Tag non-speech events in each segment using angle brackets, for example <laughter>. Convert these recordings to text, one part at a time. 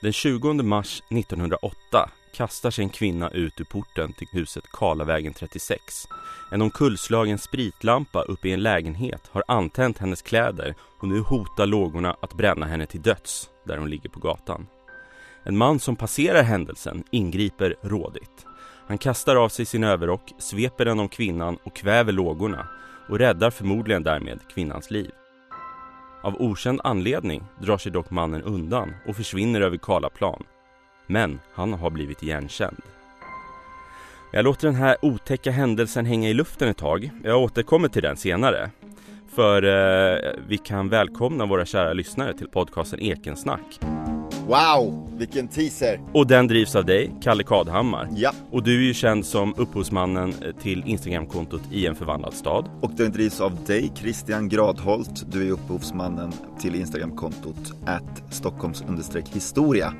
Den 20 mars 1908 kastar sig en kvinna ut ur porten till huset Karlavägen 36. En omkullslagen spritlampa uppe i en lägenhet har antänt hennes kläder och nu hotar lågorna att bränna henne till döds där hon ligger på gatan. En man som passerar händelsen ingriper rådigt. Han kastar av sig sin överrock, sveper den om kvinnan och kväver lågorna och räddar förmodligen därmed kvinnans liv. Av okänd anledning drar sig dock mannen undan och försvinner över Karlaplan. Men han har blivit igenkänd. Jag låter den här otäcka händelsen hänga i luften ett tag. Jag återkommer till den senare. För eh, vi kan välkomna våra kära lyssnare till podcasten Ekensnack. Wow, vilken teaser! Och den drivs av dig, Kalle Kadhammar. Ja, Och du är ju känd som upphovsmannen till Instagramkontot i en förvandlad stad. och den drivs av dig, Christian Gradholt. Du är upphovsmannen till Instagramkontot at Stockholms historia.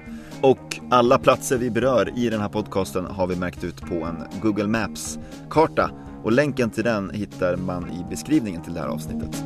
Och alla platser vi berör i den här podcasten har vi märkt ut på en Google Maps-karta. Och länken till den hittar man i beskrivningen till det här avsnittet.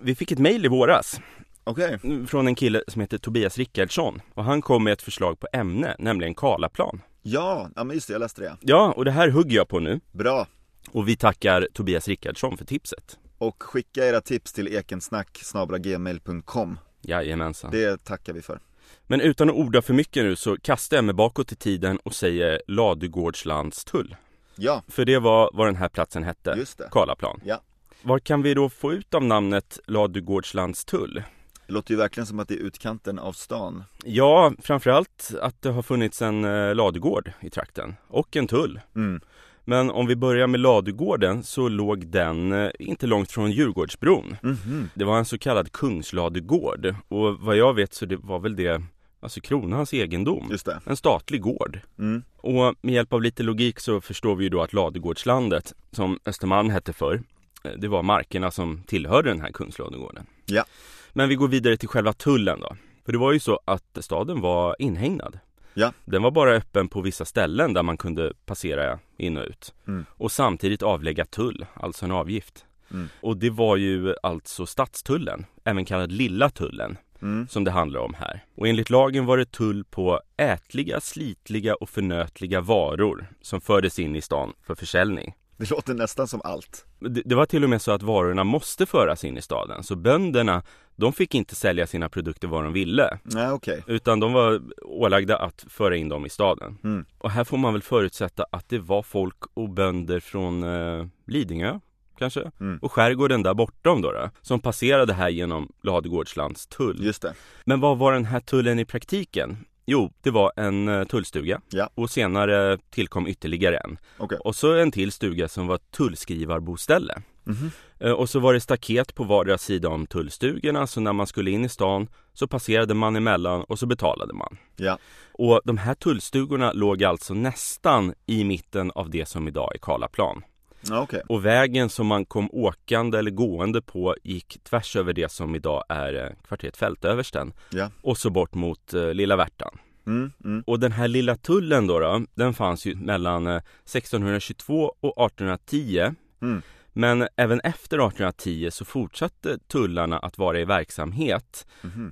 Vi fick ett mejl i våras Okej. från en kille som heter Tobias Rickardsson och han kom med ett förslag på ämne, nämligen Karlaplan. Ja, ja men just det, jag läste det. Ja, och det här hugger jag på nu Bra. och vi tackar Tobias Rickardsson för tipset. Och skicka era tips till ekensnack gmail.com. Jajamensan. Det tackar vi för. Men utan att orda för mycket nu så kastar jag mig bakåt i tiden och säger Ladugårdslandstull. Ja, För det var vad den här platsen hette, just det. Karlaplan. Ja. Vad kan vi då få ut av namnet Ladugårdslandstull? Det låter ju verkligen som att det är utkanten av stan. Ja, framförallt att det har funnits en eh, ladugård i trakten och en tull. Mm. Men om vi börjar med ladugården så låg den eh, inte långt från Djurgårdsbron. Mhm. Det var en så kallad kungsladugård och vad jag vet så det var väl det, alltså kronans egendom. Just det. En statlig gård. Mm. Och med hjälp av lite logik så förstår vi ju då att Ladugårdslandet, som Östermalm hette förr, eh, det var markerna som tillhörde den här kungsladugården. Ja. Men vi går vidare till själva tullen då. För det var ju så att staden var inhägnad. Ja. Den var bara öppen på vissa ställen där man kunde passera in och ut. Mm. Och samtidigt avlägga tull, alltså en avgift. Mm. Och det var ju alltså stadstullen, även kallad lilla tullen, Mm. som det handlar om här. Och enligt lagen var det tull på ätliga, slitliga och förnötliga varor som fördes in i stan för försäljning. Det låter nästan som allt. Det, det var till och med så att varorna måste föras in i staden. Så bönderna, de fick inte sälja sina produkter var de ville. Nej, okej. Utan de var ålagda att föra in dem i staden. Mm. Och här får man väl förutsätta att det var folk och bönder från eh, Lidingö kanske? Mm. Och skärgården där bortom då, då som passerade här genom Ladugårdslands tull. Just det. Men vad var den här tullen i praktiken? Jo, det var en eh, tullstuga Ja. och senare tillkom ytterligare en. Okej. Och så en till stuga som var tullskrivarboställe. Mhm. Eh, Och så var det staket på vardera sida om tullstugorna så när man skulle in i stan så passerade man emellan och så betalade man. Ja. Och de här tullstugorna låg alltså nästan i mitten av det som idag är Karlaplan. Ja, okej. Och vägen som man kom åkande eller gående på gick tvärs över det som idag är eh, kvarteret Fältöversten Ja. och så bort mot eh, Lilla Värtan. Mm, mm. Och den här lilla tullen då, då den fanns ju mellan eh, 1622 och 1810. Mm. Men även efter 1810 så fortsatte tullarna att vara i verksamhet.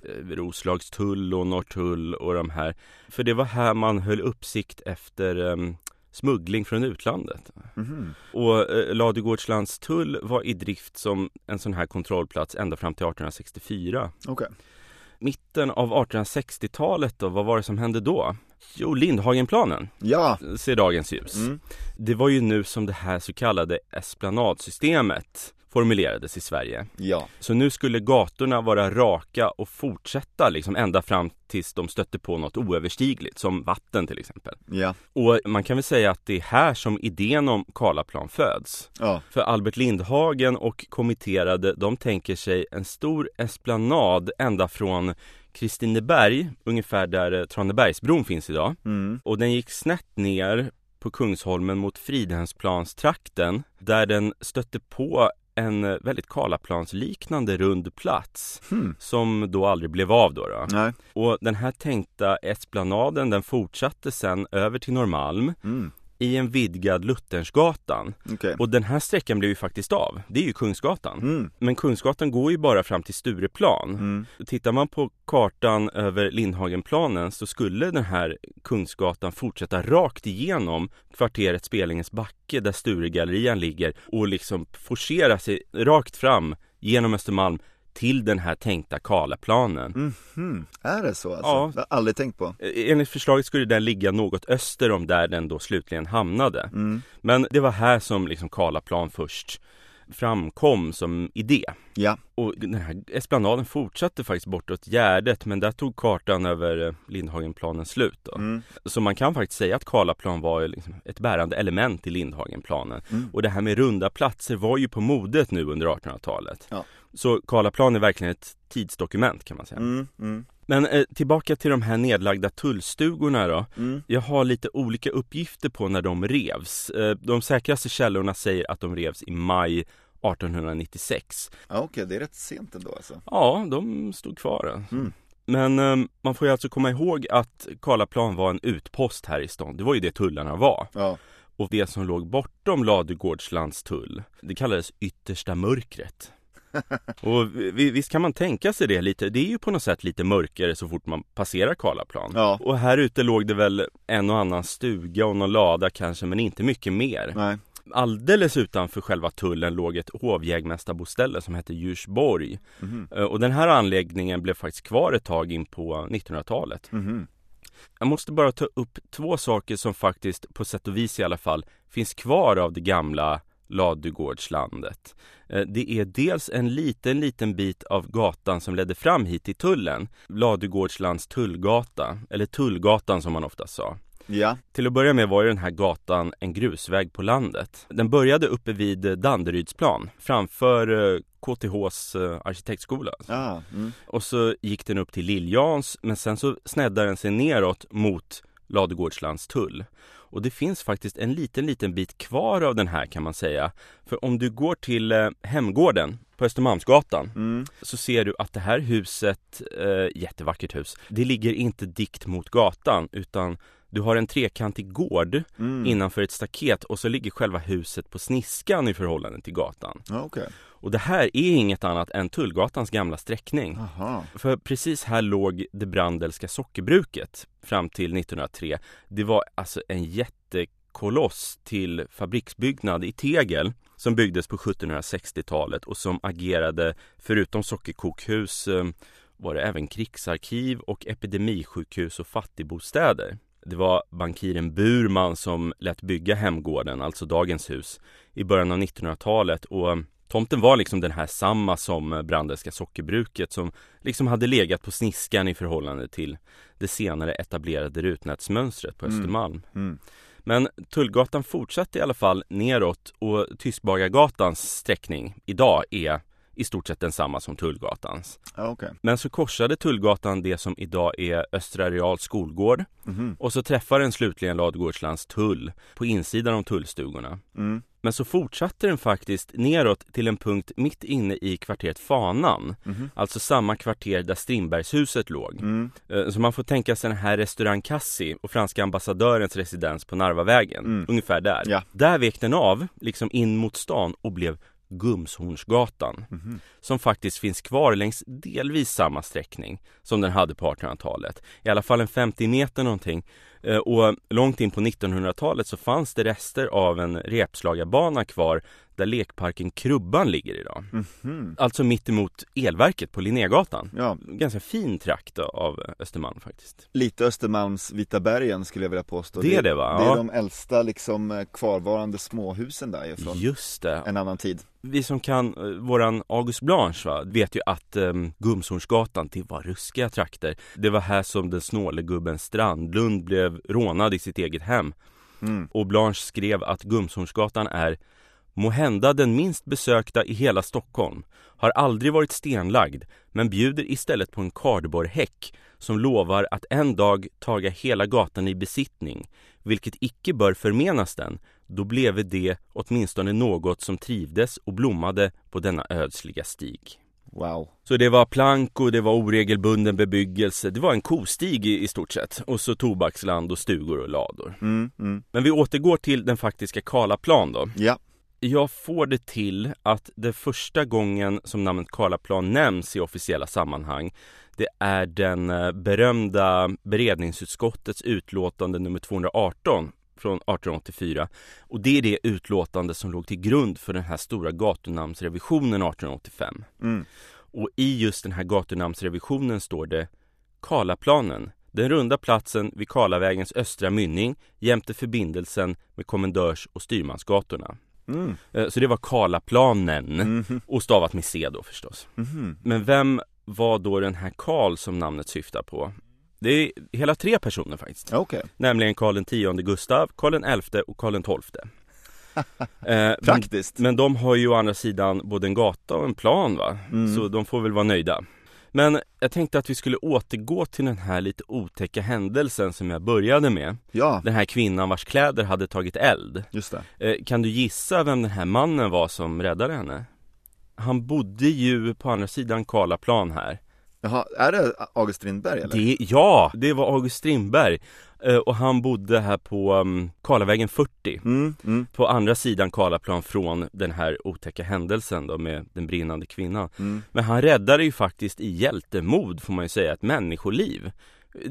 Eh, Roslagstull och Norrtull och de här. För det var här man höll uppsikt efter eh, smuggling från utlandet. Mhm. Och eh, Ladugårdslands tull var i drift som en sån här kontrollplats ända fram till 1864. Okej. Mitten av 1860-talet då, vad var det som hände då? Jo, Lindhagenplanen Ja. ser dagens ljus. Mm. Det var ju nu som det här så kallade esplanadsystemet formulerades i Sverige. Ja. Så nu skulle gatorna vara raka och fortsätta liksom ända fram tills de stötte på något oöverstigligt, som vatten till exempel. Ja. Och man kan väl säga att det är här som idén om Karlaplan föds. Ja. För Albert Lindhagen och kommitterade, de tänker sig en stor esplanad ända från Kristineberg, ungefär där eh, Tranebergsbron finns idag. Mm. Och den gick snett ner på Kungsholmen mot Fridhemsplanstrakten där den stötte på en eh, väldigt Karlaplansliknande rund plats Hmm. som då aldrig blev av då, då. Nej. Och den här tänkta esplanaden den fortsatte sen över till Norrmalm Mm. I en vidgad Luthersgatan. Okej. Och den här sträckan blev ju faktiskt av. Det är ju Kungsgatan. Mm. Men Kungsgatan går ju bara fram till Stureplan. Mm. Tittar man på kartan över Lindhagenplanen så skulle den här Kungsgatan fortsätta rakt igenom kvarteret Spelingens backe där Sturegallerian ligger och liksom forcera sig rakt fram genom Östermalm till den här tänkta Karlaplanen. Mhm. Är det så alltså? Ja. Det har jag aldrig tänkt på. Eh, Enligt förslaget skulle den ligga något öster om där den då slutligen hamnade. Mm. Men det var här som liksom Karlaplan först framkom som idé. Ja. Och den här esplanaden fortsatte faktiskt bortåt Gärdet men där tog kartan över eh, Lindhagenplanen slut då. Mm. Så man kan faktiskt säga att Karlaplan var liksom ett bärande element i Lindhagenplanen. Mm. Och det här med runda platser var ju på modet nu under 1800-talet. Ja. Så Karlaplan är verkligen ett tidsdokument kan man säga. Mm. Mm. Men eh, tillbaka till de här nedlagda tullstugorna då. Mm. Jag har lite olika uppgifter på när de revs. Eh, De säkraste källorna säger att de revs i maj 1896. Ja, Okej, det är rätt sent ändå alltså. Ja, de stod kvar. alltså. Mm. Men eh, man får ju alltså komma ihåg att Karlaplan var en utpost här i stan. Det var ju det tullarna var. Ja. Och det som låg bortom Ladugårdslands tull, det kallades yttersta mörkret. <laughs> och vi- visst kan man tänka sig det lite. Det är ju på något sätt lite mörkare så fort man passerar Karlaplan. Ja. Och här ute låg det väl en och annan stuga och någon lada kanske, men inte mycket mer. Nej. Alldeles utanför själva tullen låg ett hovjägmästarboställe som hette Djursborg. Eh, Och den här anläggningen blev faktiskt kvar ett tag in på 1900-talet. Mhm. Jag måste bara ta upp två saker som faktiskt, på sätt och vis i alla fall, finns kvar av det gamla Ladugårdslandet. Eh, Det är dels en liten, liten bit av gatan som ledde fram hit till tullen. Ladugårdslands tullgata, eller Tullgatan som man ofta sa. Ja. Till att börja med var ju den här gatan en grusväg på landet. Den började uppe vid eh, Danderydsplan framför eh, KTHs arkitektskola. Ja. Mm. Och så gick den upp till Liljans men sen så sneddade den sig neråt mot Ladugårdslands tull. Och det finns faktiskt en liten, liten bit kvar av den här kan man säga. För om du går till eh, Hemgården på Östermalmsgatan Mm. så ser du att det här huset, eh, jättevackert hus, det ligger inte dikt mot gatan utan du har en trekantig gård Mm. innanför ett staket och så ligger själva huset på sniskan i förhållande till gatan. Okej. Och det här är inget annat än Tullgatans gamla sträckning. Jaha. För precis här låg det Brandelska sockerbruket fram till 1903. Det var alltså en jättekoloss till fabriksbyggnad i tegel som byggdes på 1760-talet och som agerade, förutom sockerkokhus, eh, var det även krigsarkiv och epidemisjukhus och fattigbostäder. Det var bankiren Burman som lät bygga Hemgården, alltså dagens hus, i början av 1900-talet och tomten var liksom den här samma som Brandelska sockerbruket som liksom hade legat på sniskan i förhållande till det senare etablerade rutnätsmönstret på Mm. Östermalm. Mm. Men Tullgatan fortsatte i alla fall neråt och Tyskbagargatans sträckning idag är i stort sett densamma som Tullgatans. Okej. Men så korsade Tullgatan det som idag är Östra Reals skolgård Mhm. och så träffar den slutligen Ladugårdslands tull på insidan av tullstugorna. Mm. Men så fortsatte den faktiskt neråt till en punkt mitt inne i kvarteret Fanan. Mhm. Alltså samma kvarter där Strindbergshuset låg. Mm. Eh, Så man får tänka sig den här restaurang Cassi och franska ambassadörens residens på Narvavägen. Mm. Ungefär där. Ja. Där vek den av, liksom in mot stan och blev Gumshornsgatan. Mhm. Som faktiskt finns kvar längs delvis samma sträckning som den hade på 1800-talet. I alla fall en 50 meter någonting. Eh, Och långt in på 1900-talet så fanns det rester av en repslagarbana kvar där lekparken Krubban ligger idag. Mhm. Alltså mitt emot elverket på Linnégatan. Ja, Ganska fin trakt av Östermalm faktiskt. lite Östermalms Vita bergen skulle jag vilja påstå. Det är det, va? Det är Ja. de äldsta liksom eh, kvarvarande småhusen där ifrån Just det. en annan tid. Vi som kan eh, våran August Blanche va, vet ju att um, Gumshornsgatan, det var ruskiga trakter. Det var här som den snåle gubben Strandlund blev rånad i sitt eget hem. Mm. Och Blanche skrev att Gumshornsgatan är Måhända den minst besökta i hela Stockholm Har aldrig varit stenlagd Men bjuder istället på en kardborrhäck Som lovar att en dag taga hela gatan i besittning Vilket icke bör förmenas den Då bleve det åtminstone något som trivdes och blommade på denna ödsliga stig Wow. Så det var plank och det var oregelbunden bebyggelse. Det var en kostig i, i stort sett. Och så tobaksland och stugor och lador. Mm, mm. Men vi återgår till den faktiska Karlaplan då. Ja. Jag får det till att det första gången som namnet Karlaplan nämns i officiella sammanhang det är den eh, berömda beredningsutskottets utlåtande nummer 218 från 1884 och det är det utlåtande som låg till grund för den här stora gatunamnsrevisionen 1885. Mm. Och i just den här gatunamnsrevisionen står det Karlaplanen, den runda platsen vid Karlavägens östra mynning jämte förbindelsen med kommendörs och styrmansgatorna. Mm. Eh, Så det var Karlaplanen Mhm. och stavat med C då förstås. Mhm. Men vem var då den här Karl som namnet syftar på? Det är hela tre personer faktiskt. Okej. Nämligen Karl tionde Gustav, Karl elfte och Karl tolfte. <laughs> Eh, men, Praktiskt. men de har ju å andra sidan både en gata och en plan va? Mm. Så de får väl vara nöjda. Men jag tänkte att vi skulle återgå till den här lite otäcka händelsen som jag började med. Ja, Den här kvinnan vars kläder hade tagit eld. just. Eh, Kan du gissa vem den här mannen var som räddade henne? Han bodde ju på andra sidan Karlaplan här. Jaha, är det August Strindberg eller? Det, ja, det var August Strindberg. Eh, Och han bodde här på um, Karlavägen 40. Mm, mm, På andra sidan Karlaplan från den här otäcka händelsen då med den brinnande kvinnan. mm. Men han räddade ju faktiskt i hjältemod får man ju säga ett människoliv.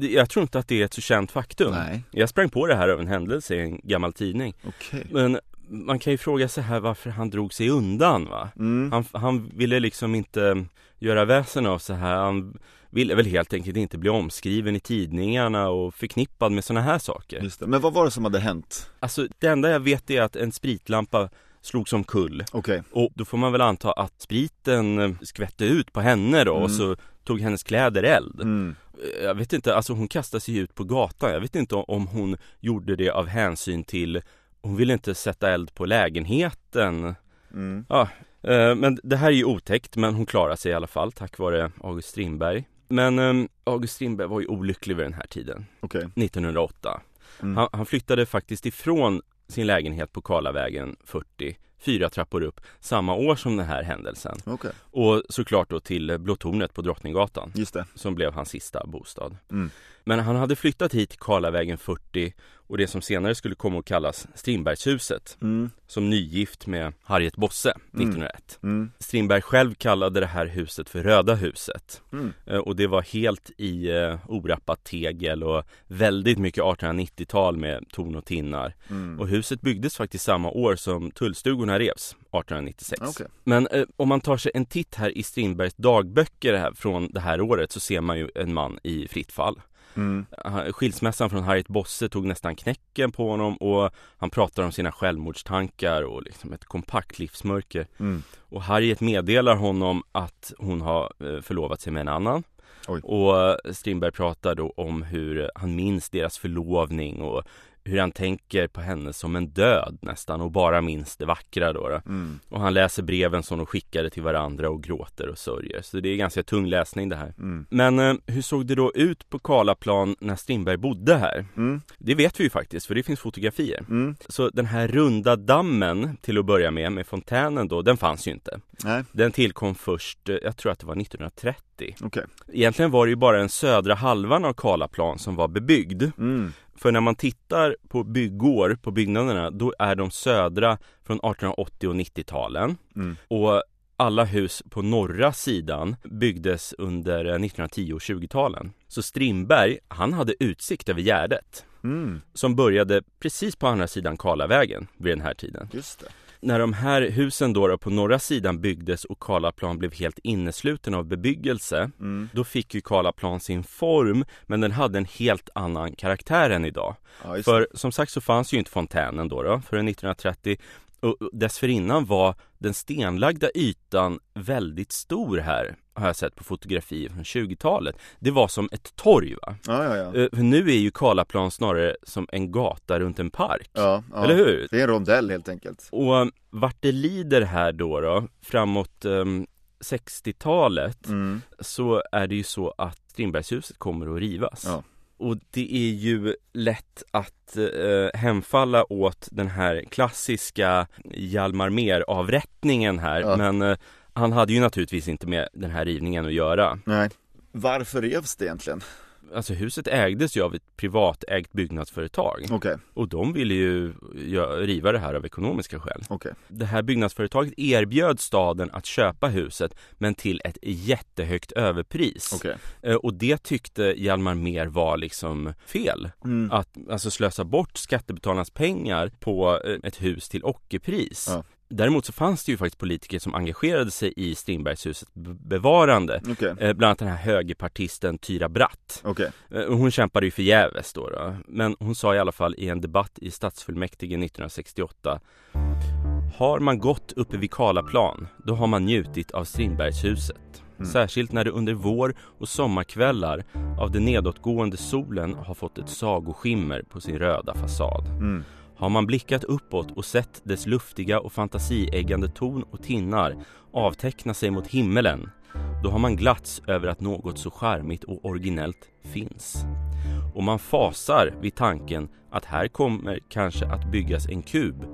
Jag tror inte att det är ett så känt faktum. Nej, Jag sprang på det här av en händelse i en gammal tidning. okej. Men man kan ju fråga sig här varför han drog sig undan va? Mm. Han, han ville liksom inte göra väsen av så här. Han ville väl helt enkelt inte bli omskriven i tidningarna och förknippad med sådana här saker. Men vad var det som hade hänt? Alltså det enda jag vet är att en spritlampa slogs omkull Okej. och då får man väl anta att spriten eh, skvätte ut på henne då och Mm. så tog hennes kläder eld. Mm. Jag vet inte, alltså hon kastade sig ut på gatan. Jag vet inte om hon gjorde det av hänsyn till hon ville inte sätta eld på lägenheten. Mm. Eh, Men det här är ju otäckt, men hon klarar sig i alla fall tack vare August Strindberg. Men eh, August Strindberg var ju olycklig vid den här tiden, Okej. 1908. Mm. Han, han flyttade faktiskt ifrån sin lägenhet på Karlavägen 40, fyra trappor upp, samma år som den här händelsen. Okej, Och såklart då till Blå tornet på Drottninggatan, just det. som blev hans sista bostad. Mm. Men han hade flyttat hit Karlavägen 40 och det som senare skulle komma att kallas Strindbergshuset, Mm. som nygift med Harriet Bosse 1901. Mm. Strindberg själv kallade det här huset för Röda huset Mm. Eh, och det var helt i eh, orappat tegel och väldigt mycket 1890-tal med torn och tinnar. Mm. Och huset byggdes faktiskt samma år som tullstugorna revs, 1896. Okej. Men eh, om man tar sig en titt här i Strindbergs dagböcker här från det här året så ser man ju en man i fritt fall. Mm. Skilsmässan från Harriet Bosse tog nästan knäcken på honom och han pratar om sina självmordstankar och liksom ett kompakt livsmörker. Mm. Och Harriet meddelar honom att hon har eh, förlovat sig med en annan. Oj. Och Strindberg pratar då om hur han minns deras förlovning och hur han tänker på henne som en död nästan och bara minns det vackra då. då. Mm. Och han läser breven som de skickade till varandra och gråter och sörjer. Så det är ganska tung läsning det här. Mm. Men eh, hur såg det då ut på Karlaplan när Strindberg bodde här? Mm. Det vet vi ju faktiskt för det finns fotografier. Mm. Så den här runda dammen till att börja med, med fontänen då, den fanns ju inte. Nej, Den tillkom först, eh, jag tror att det var 1930. okej. Egentligen var det ju bara den södra halvan av Karlaplan som var bebyggd. För när man tittar på byggår på byggnaderna, då är de södra från 1880 och 90-talen. Mm. Och alla hus på norra sidan byggdes under eh, 1910 och 20-talen. Så Strindberg, han hade utsikt över Gärdet Mm. som började precis på andra sidan Karlavägen vid den här tiden. Just det. När de här husen då, då på norra sidan byggdes och Karlaplan blev helt innesluten av bebyggelse Mm. då fick ju Karlaplan sin form men den hade en helt annan karaktär än idag. Ja, För som sagt så fanns ju inte fontänen då, då förrän 1930 och dessförinnan var den stenlagda ytan väldigt stor här har jag sett på fotografier från 20-talet. Det var som ett torg va? Ja, ja, ja. Eh, För nu är ju Karlaplan snarare som en gata runt en park. ja, ja. Eller hur? Det är en rondell helt enkelt. Och um, vart det lider här då, då framåt um, 60-talet Mm. så är det ju så att Strindbergshuset kommer att rivas. Ja. Och det är ju lätt att eh, hemfalla åt den här klassiska Hjalmar Mer avrättningen här Ja. men eh, Han hade ju naturligtvis inte med den här rivningen att göra. Nej. Varför revs det egentligen? Alltså huset ägdes ju av ett privatägt byggnadsföretag Okej, och de ville ju riva det här av ekonomiska skäl. okej. Det här byggnadsföretaget erbjöd staden att köpa huset men till ett jättehögt överpris. Okej. Eh, Och det tyckte Hjalmar Mer var liksom fel. Mm. Att alltså slösa bort skattebetalarnas pengar på eh, ett hus till ockerpris. Ja. Däremot så fanns det ju faktiskt politiker som engagerade sig i Strindbergshusets be- bevarande. Okej, Eh, Bland annat den här högerpartisten Tyra Bratt. okej. Eh, Hon kämpade ju förgäves då, då. Men hon sa i alla fall i en debatt i stadsfullmäktige 1968 Har man gått uppe vid Karlaplan, då har man njutit av Strindbergshuset. Mm. Särskilt när det under vår och sommarkvällar av den nedåtgående solen har fått ett sagoskimmer på sin röda fasad. Mm. Har man blickat uppåt och sett dess luftiga och fantasieggande ton och tinnar avteckna sig mot himmelen, då har man glatts över att något så charmigt och originellt finns. Och man fasar vid tanken att här kommer kanske att byggas en kub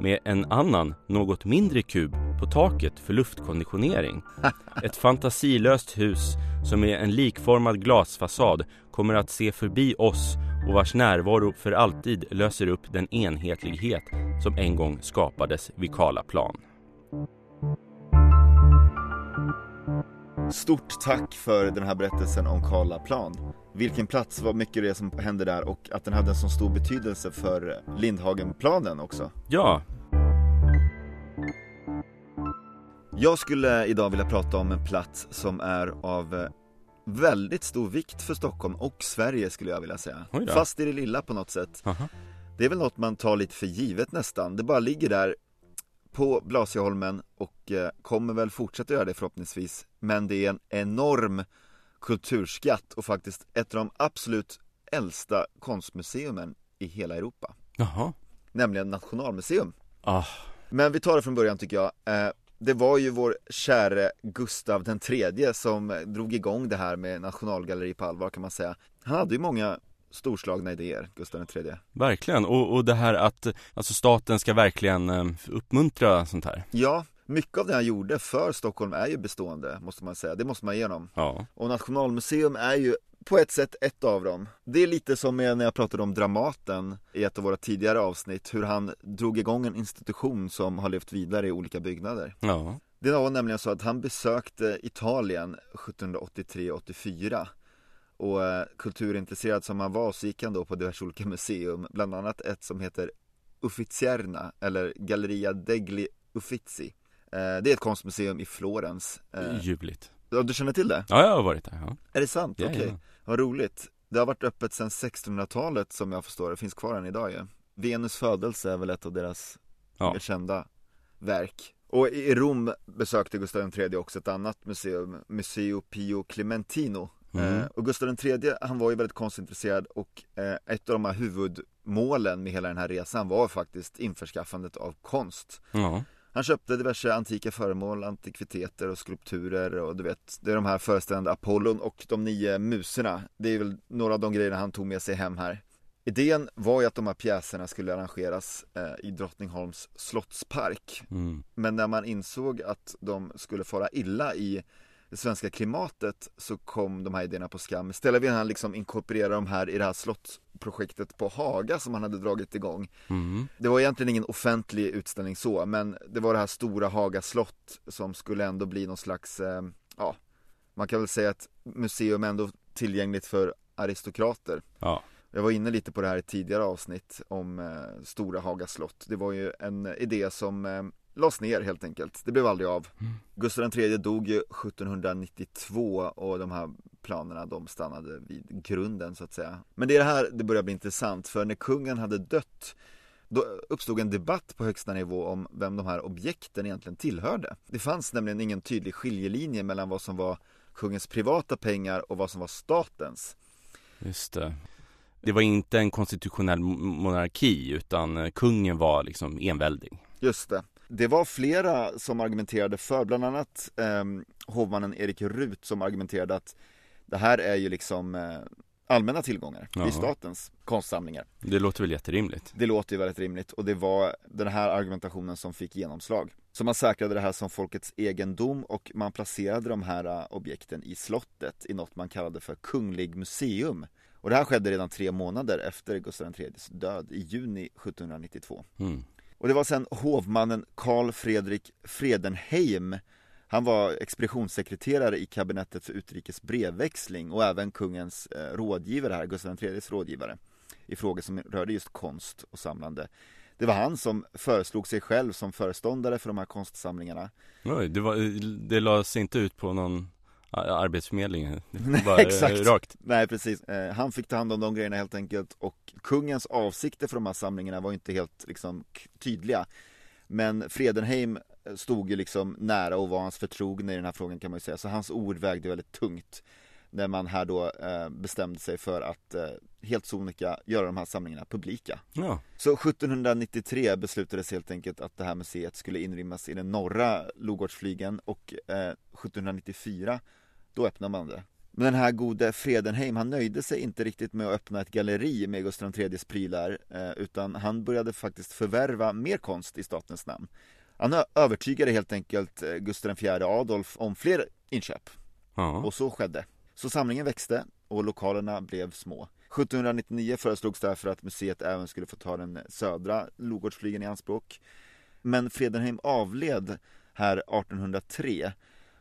med en annan, något mindre kub på taket för luftkonditionering. <laughs> Ett fantasilöst hus som med en likformad glasfasad kommer att se förbi oss och vars närvaro för alltid löser upp den enhetlighet som en gång skapades vid Karlaplan. Stort tack för den här berättelsen om Karlaplan. Vilken plats, vad mycket det är som hände där och att den hade en så stor betydelse för Lindhagenplanen också. Ja, Jag skulle idag vilja prata om en plats som är av eh, väldigt stor vikt för Stockholm och Sverige skulle jag vilja säga. Fast i det lilla på något sätt. aha. Det är väl något man tar lite för givet nästan. Det bara ligger där på Blasieholmen och eh, kommer väl fortsätta göra det förhoppningsvis. Men det är en enorm kulturskatt och faktiskt ett av de absolut äldsta konstmuseumen i hela Europa. Jaha. Nämligen Nationalmuseum. Ah, Men vi tar det från början tycker jag. Eh, Det var ju vår käre Gustav den tredje som drog igång det här med Nationalgalleri på allvar kan man säga. Han hade ju många storslagna idéer, Gustav tredje. verkligen. Och, och det här att alltså staten ska verkligen eh, uppmuntra sånt här. Ja, mycket av det han gjorde för Stockholm är ju bestående, måste man säga. Det måste man ge honom. Ja. Och Nationalmuseum är ju på ett sätt ett av dem. Det är lite som när jag pratade om Dramaten i ett av våra tidigare avsnitt, hur han drog igång en institution som har levt vidare i olika byggnader. Ja. Det var nämligen så att han besökte Italien 1783-84 och eh, kulturintresserad som han var så gick han då på diverse olika museum, bland annat ett som heter Uffizierna eller Galleria degli Uffizi. Eh, det är ett konstmuseum i Florens. Eh, Ljuvligt. ja, du känner till det? Ja, jag har varit där. Ja. Är det sant? Ja, Okej, ja. vad roligt. Det har varit öppet sedan 1600-talet som jag förstår det, finns kvar än idag ju. Venus födelse är väl ett av deras Ja. mer kända verk. Och i Rom besökte Gustav III också ett annat museum, Museo Pio Clementino. Mm. Eh, och Gustav III, han var ju väldigt konstintresserad och eh, ett av de här huvudmålen med hela den här resan var faktiskt införskaffandet av konst. ja. Han köpte diverse antika föremål, antikviteter och skulpturer och du vet, det är de här föreställande Apollon och de nio muserna. Det är väl några av de grejerna han tog med sig hem här. Idén var ju att de här pjäserna skulle arrangeras eh, i Drottningholms slottspark. Mm. Men när man insåg att de skulle fara illa i det svenska klimatet så kom de här idéerna på skam. Istället ville han liksom inkorporera de här i det här slottsprojektet på Haga som han hade dragit igång. Mm. Det var egentligen ingen offentlig utställning så, men det var det här stora Haga slott som skulle ändå bli någon slags, eh, ja, man kan väl säga ett museum ändå tillgängligt för aristokrater. Ja. Jag var inne lite på det här i tidigare avsnitt om eh, Stora Haga slott. Det var ju en idé som eh, lades ner helt enkelt. Det blev aldrig av. Gustav III dog ju 1792 och de här planerna de stannade vid grunden så att säga. Men det är det här det börjar bli intressant för när kungen hade dött då uppstod en debatt på högsta nivå om vem de här objekten egentligen tillhörde. Det fanns nämligen ingen tydlig skiljelinje mellan vad som var kungens privata pengar och vad som var statens. Just det. Det var inte en konstitutionell monarki utan eh, kungen var liksom enväldig. Just det. Det var flera som argumenterade för, bland annat eh, hovmannen Erik Rut som argumenterade att det här är ju liksom eh, allmänna tillgångar, det är Jaha. statens konstsamlingar. Det låter väl jätterimligt. Det låter ju väldigt rimligt och det var den här argumentationen som fick genomslag. Så man säkrade det här som folkets egendom och man placerade de här äh, objekten i slottet i något man kallade för Kunglig museum. Och det här skedde redan tre månader efter Gustav IIIs död i juni 1792. Mm. Och det var sen hovmannen Karl Fredrik Fredenheim han var expeditionssekreterare i kabinettet för utrikes brevväxling och även kungens eh, rådgivare här, Gustav IIIs rådgivare i frågor som rörde just konst och samlande. Det var han som föreslog sig själv som föreståndare för de här konstsamlingarna. Oj, det, var, eh, det lades inte ut på någon arbetsförmedling? <laughs> Nej, bara exakt. rakt? Nej, precis. Eh, han fick ta hand om de grejerna helt enkelt och kungens avsikter för de här samlingarna var inte helt liksom, tydliga. Men Fredenheim stod ju liksom nära och var hans förtrogne i den här frågan kan man ju säga. Så hans ord vägde väldigt tungt när man här då eh, bestämde sig för att eh, helt sonika göra de här samlingarna publika. Ja. Så 1793 beslutades helt enkelt att det här museet skulle inrymmas i den norra Logårdsflygen och eh, 1794 då öppnade man det. Men den här gode Fredenheim, han nöjde sig inte riktigt med att öppna ett galleri med Gustav IIIs prylar eh, utan han började faktiskt förvärva mer konst i statens namn. Han övertygade helt enkelt eh, Gustav IV Adolf om fler inköp. Ja. Och så skedde. Så samlingen växte och lokalerna blev små. 1799 föreslogs därför att museet även skulle få ta den södra Logårdsflygen i anspråk. Men Fredenheim avled här 1803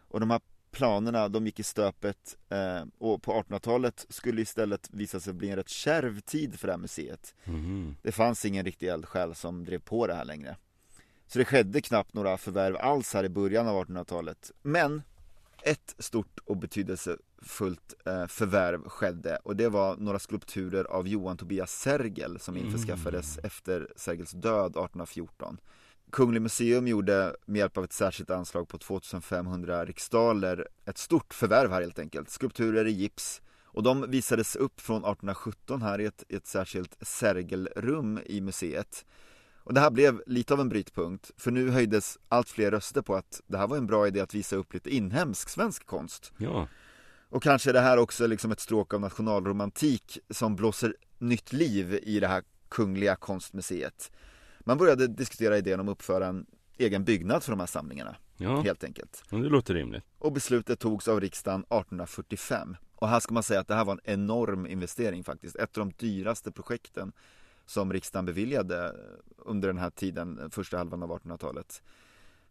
och de här planerna de gick i stöpet eh, och på 1800-talet skulle istället visa sig bli en rätt kärv tid för det här museet. Mm. Det fanns ingen riktig eldsjäl som drev på det här längre. Så det skedde knappt några förvärv alls här i början av 1800-talet. Men ett stort och betydelsefullt eh, förvärv skedde och det var några skulpturer av Johan Tobias Sergel som införskaffades efter Sergels död 1814. Kunglig Museum gjorde med hjälp av ett särskilt anslag på 2500 riksdaler ett stort förvärv här helt enkelt. Skulpturer i gips och de visades upp från 1817 här i ett, i ett särskilt Sergelrum i museet. Och det här blev lite av en brytpunkt, för nu höjdes allt fler röster på att det här var en bra idé att visa upp lite inhemsk svensk konst. Ja. Och kanske är det här också liksom ett stråk av nationalromantik som blåser nytt liv i det här kungliga konstmuseet. Man började diskutera idén om att uppföra en egen byggnad för de här samlingarna, Ja, helt enkelt. det låter rimligt. Och beslutet togs av riksdagen 1845. Och här ska man säga att det här var en enorm investering faktiskt. Ett av de dyraste projekten som riksdagen beviljade under den här tiden, första halvan av 1800-talet.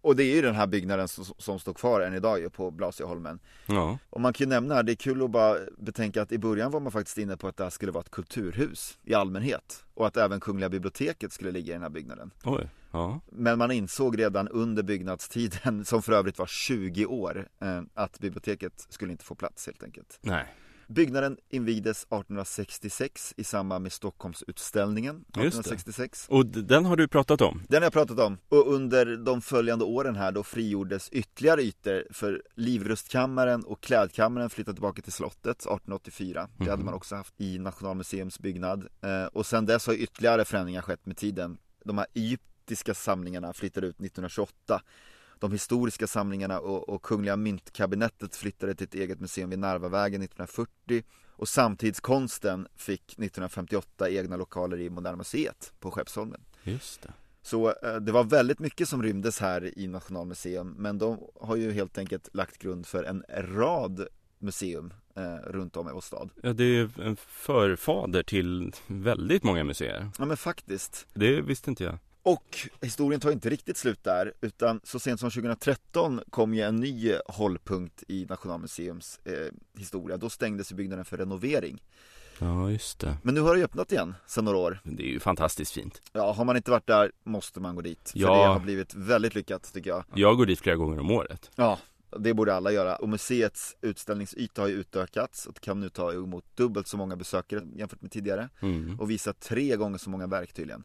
Och det är ju den här byggnaden som, som står kvar än idag på Blasieholmen. Ja, Och man kan ju nämna, det är kul att bara betänka att i början var man faktiskt inne på att det här skulle vara ett kulturhus i allmänhet. Och att även Kungliga biblioteket skulle ligga i den här byggnaden. oj. Ja, Men man insåg redan under byggnadstiden, <laughs> som för övrigt var 20 år, eh, att biblioteket skulle inte få plats helt enkelt. nej. Byggnaden invigdes 1866 i samband med Stockholmsutställningen Just det. 1866. Och den har du pratat om? Den har jag pratat om. Och under de följande åren här då frigjordes ytterligare ytor för Livrustkammaren och Klädkammaren flyttade tillbaka till slottet 1884. Det hade Mhm. man också haft i Nationalmuseums byggnad. Eh, och sen dess har ytterligare förändringar skett med tiden. De här egyptiska samlingarna flyttade ut 1928. De historiska samlingarna och, och Kungliga myntkabinettet flyttade till ett eget museum vid Narvavägen 1940 och samtidskonsten fick 1958 egna lokaler i Moderna Museet på Skeppsholmen. Just det. Så eh, det var väldigt mycket som rymdes här i Nationalmuseum men de har ju helt enkelt lagt grund för en rad museum eh, runt om i vår stad. Ja, det är en förfader till väldigt många museer. Ja men faktiskt. Det visste inte jag. Och historien tar inte riktigt slut där utan så sent som 2013 kom ju en ny hållpunkt i Nationalmuseums eh, historia. Då stängdes byggnaden för renovering. Ja, just det. Men nu har det öppnat igen sedan några år. Det är ju fantastiskt fint. Ja, har man inte varit där måste man gå dit. För Ja. det har blivit väldigt lyckat tycker jag. Jag går dit flera gånger om året. Ja, det borde alla göra. Och museets utställningsyta har ju utökats och kan nu ta emot dubbelt så många besökare jämfört med tidigare. Mm. Och visa tre gånger så många verk tydligen.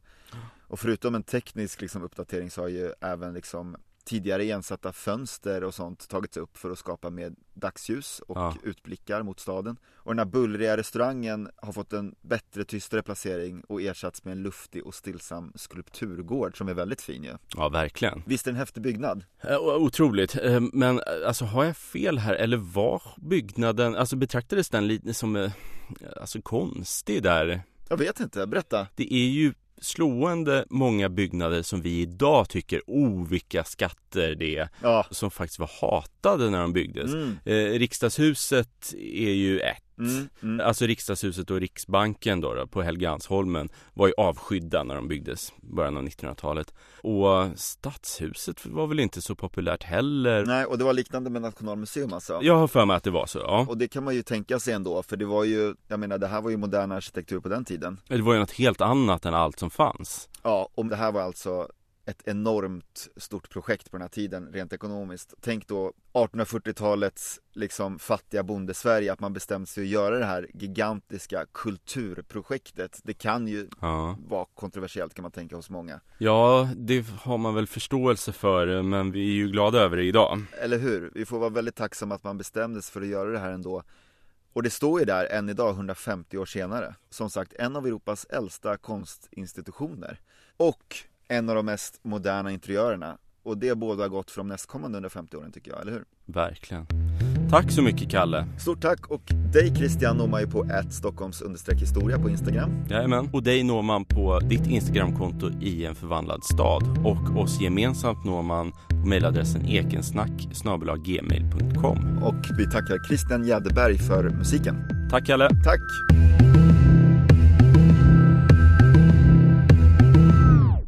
Och förutom en teknisk liksom, uppdatering så har ju även liksom tidigare igensatta fönster och sånt tagits upp för att skapa mer dagsljus och Ja. utblickar mot staden. Och den här bullriga restaurangen har fått en bättre, tystare placering och ersatts med en luftig och stillsam skulpturgård som är väldigt fin ju. Ja, verkligen. Visst är det en häftig byggnad? Eh, Otroligt, Eh, men eh, alltså har jag fel här eller var byggnaden, alltså betraktades den lite som, alltså konstig där? Jag vet inte, berätta. Det är ju slående många byggnader som vi idag tycker, oh vilka skatter det är, Ja. som faktiskt var hatade när de byggdes. Mm. Eh, riksdagshuset är ju ett. Mm. Mm. Alltså riksdagshuset och Riksbanken då, då på Helgeandsholmen var ju avskydda när de byggdes i början av 1900-talet. Och stadshuset var väl inte så populärt heller. Nej, och det var liknande med Nationalmuseum alltså. Jag har för mig att det var så, ja. Och det kan man ju tänka sig ändå, för det var ju, jag menar det här var ju modern arkitektur på den tiden. Det var ju något helt annat än allt som fanns. Ja, om det här var alltså ett enormt stort projekt på den här tiden rent ekonomiskt. Tänk då 1840-talets liksom fattiga bondesverige att man bestämt sig att göra det här gigantiska kulturprojektet. Det kan ju Ja. vara kontroversiellt kan man tänka hos många. ja, det har man väl förståelse för, men vi är ju glada över det idag. Eller hur? Vi får vara väldigt tacksamma att man bestämde sig för att göra det här ändå. Och det står ju där än idag 150 år senare. Som sagt, en av Europas äldsta konstinstitutioner. Och en av de mest moderna interiörerna. Och det båda gått för de nästkommande 150 åren tycker jag, eller hur? Verkligen. Tack så mycket Kalle. Stort tack och dig Christian når man ju på Stockholms historia på Instagram. Jajamän. Och dig når man på ditt Instagramkonto i en förvandlad stad. Och oss gemensamt når man på mejladressen ekensnack gmail.com. Och vi tackar Christian Jäderberg för musiken. Tack Kalle. Tack!